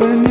when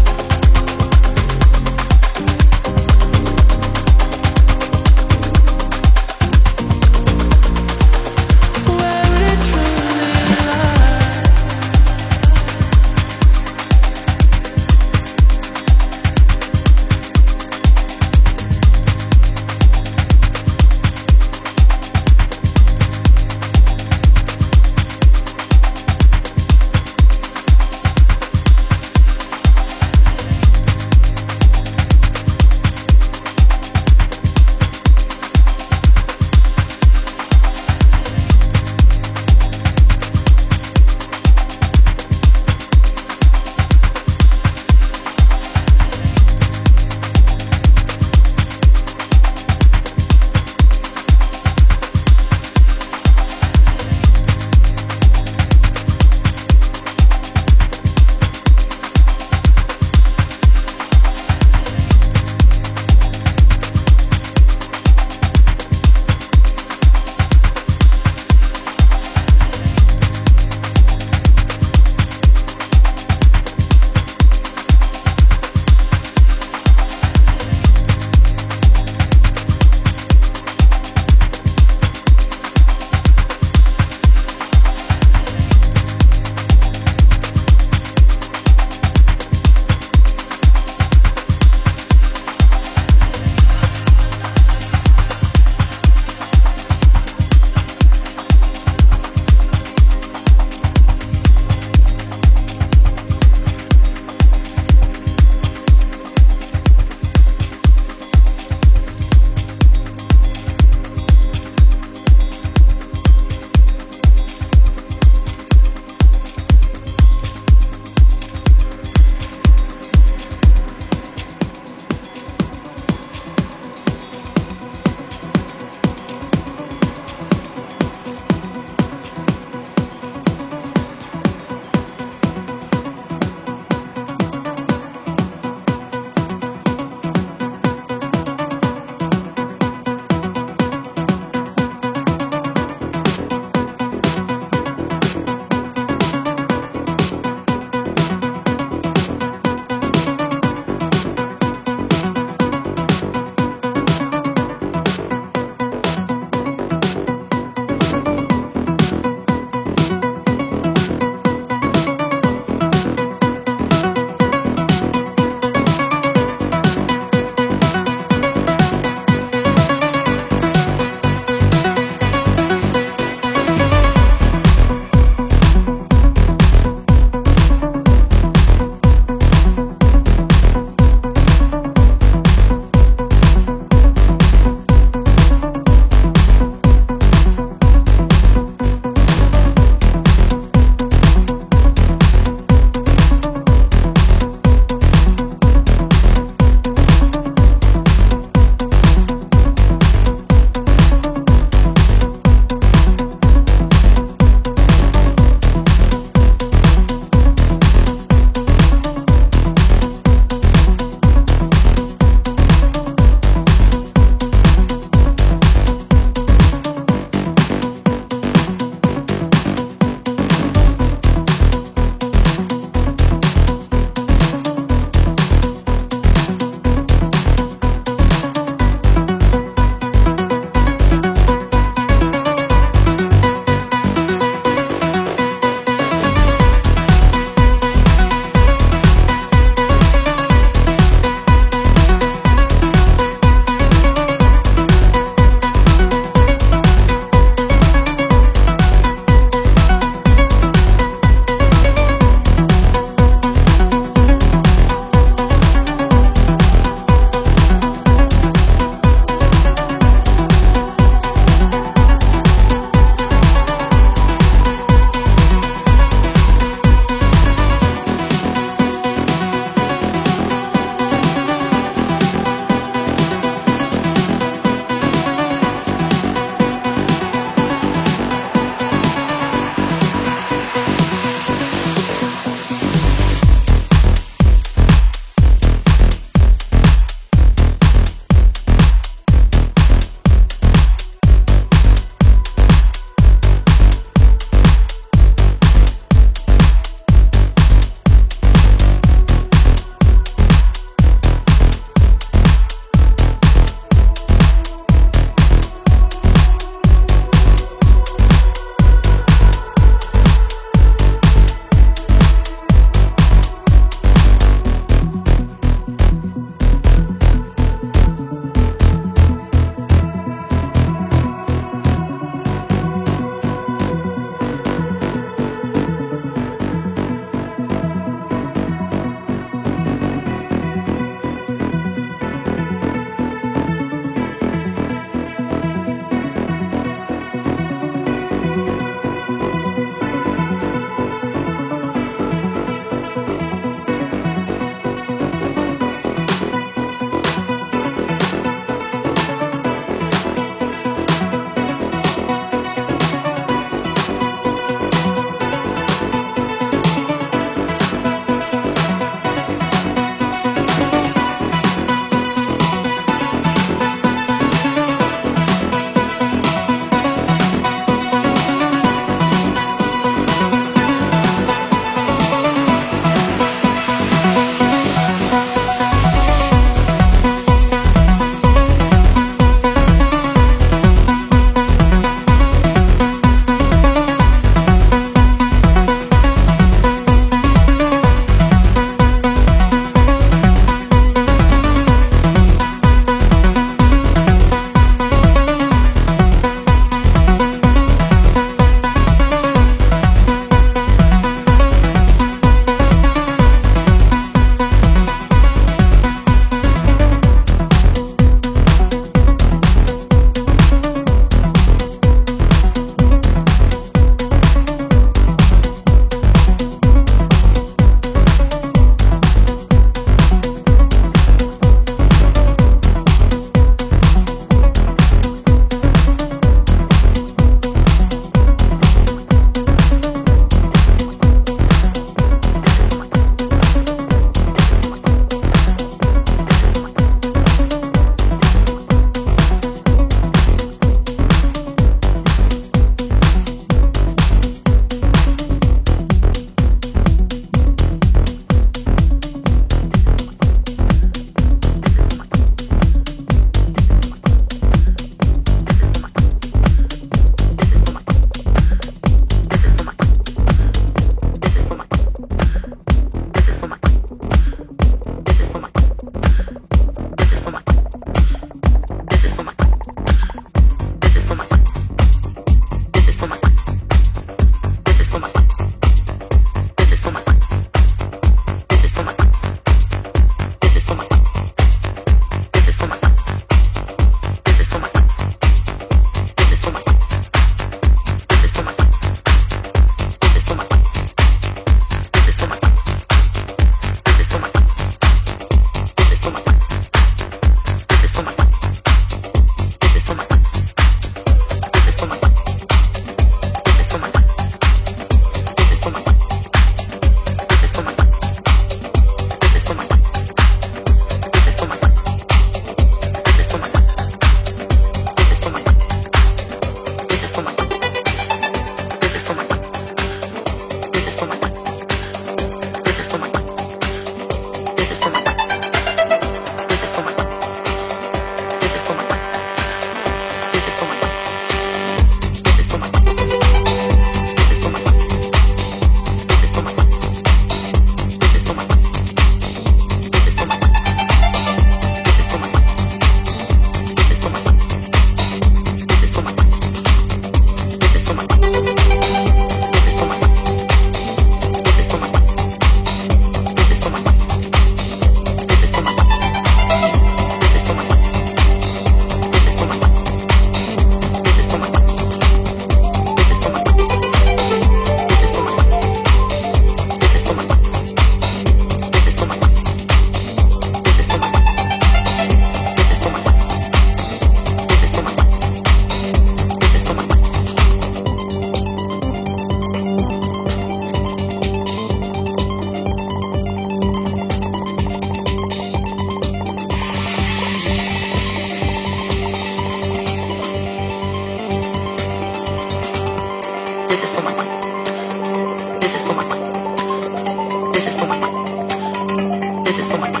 This is for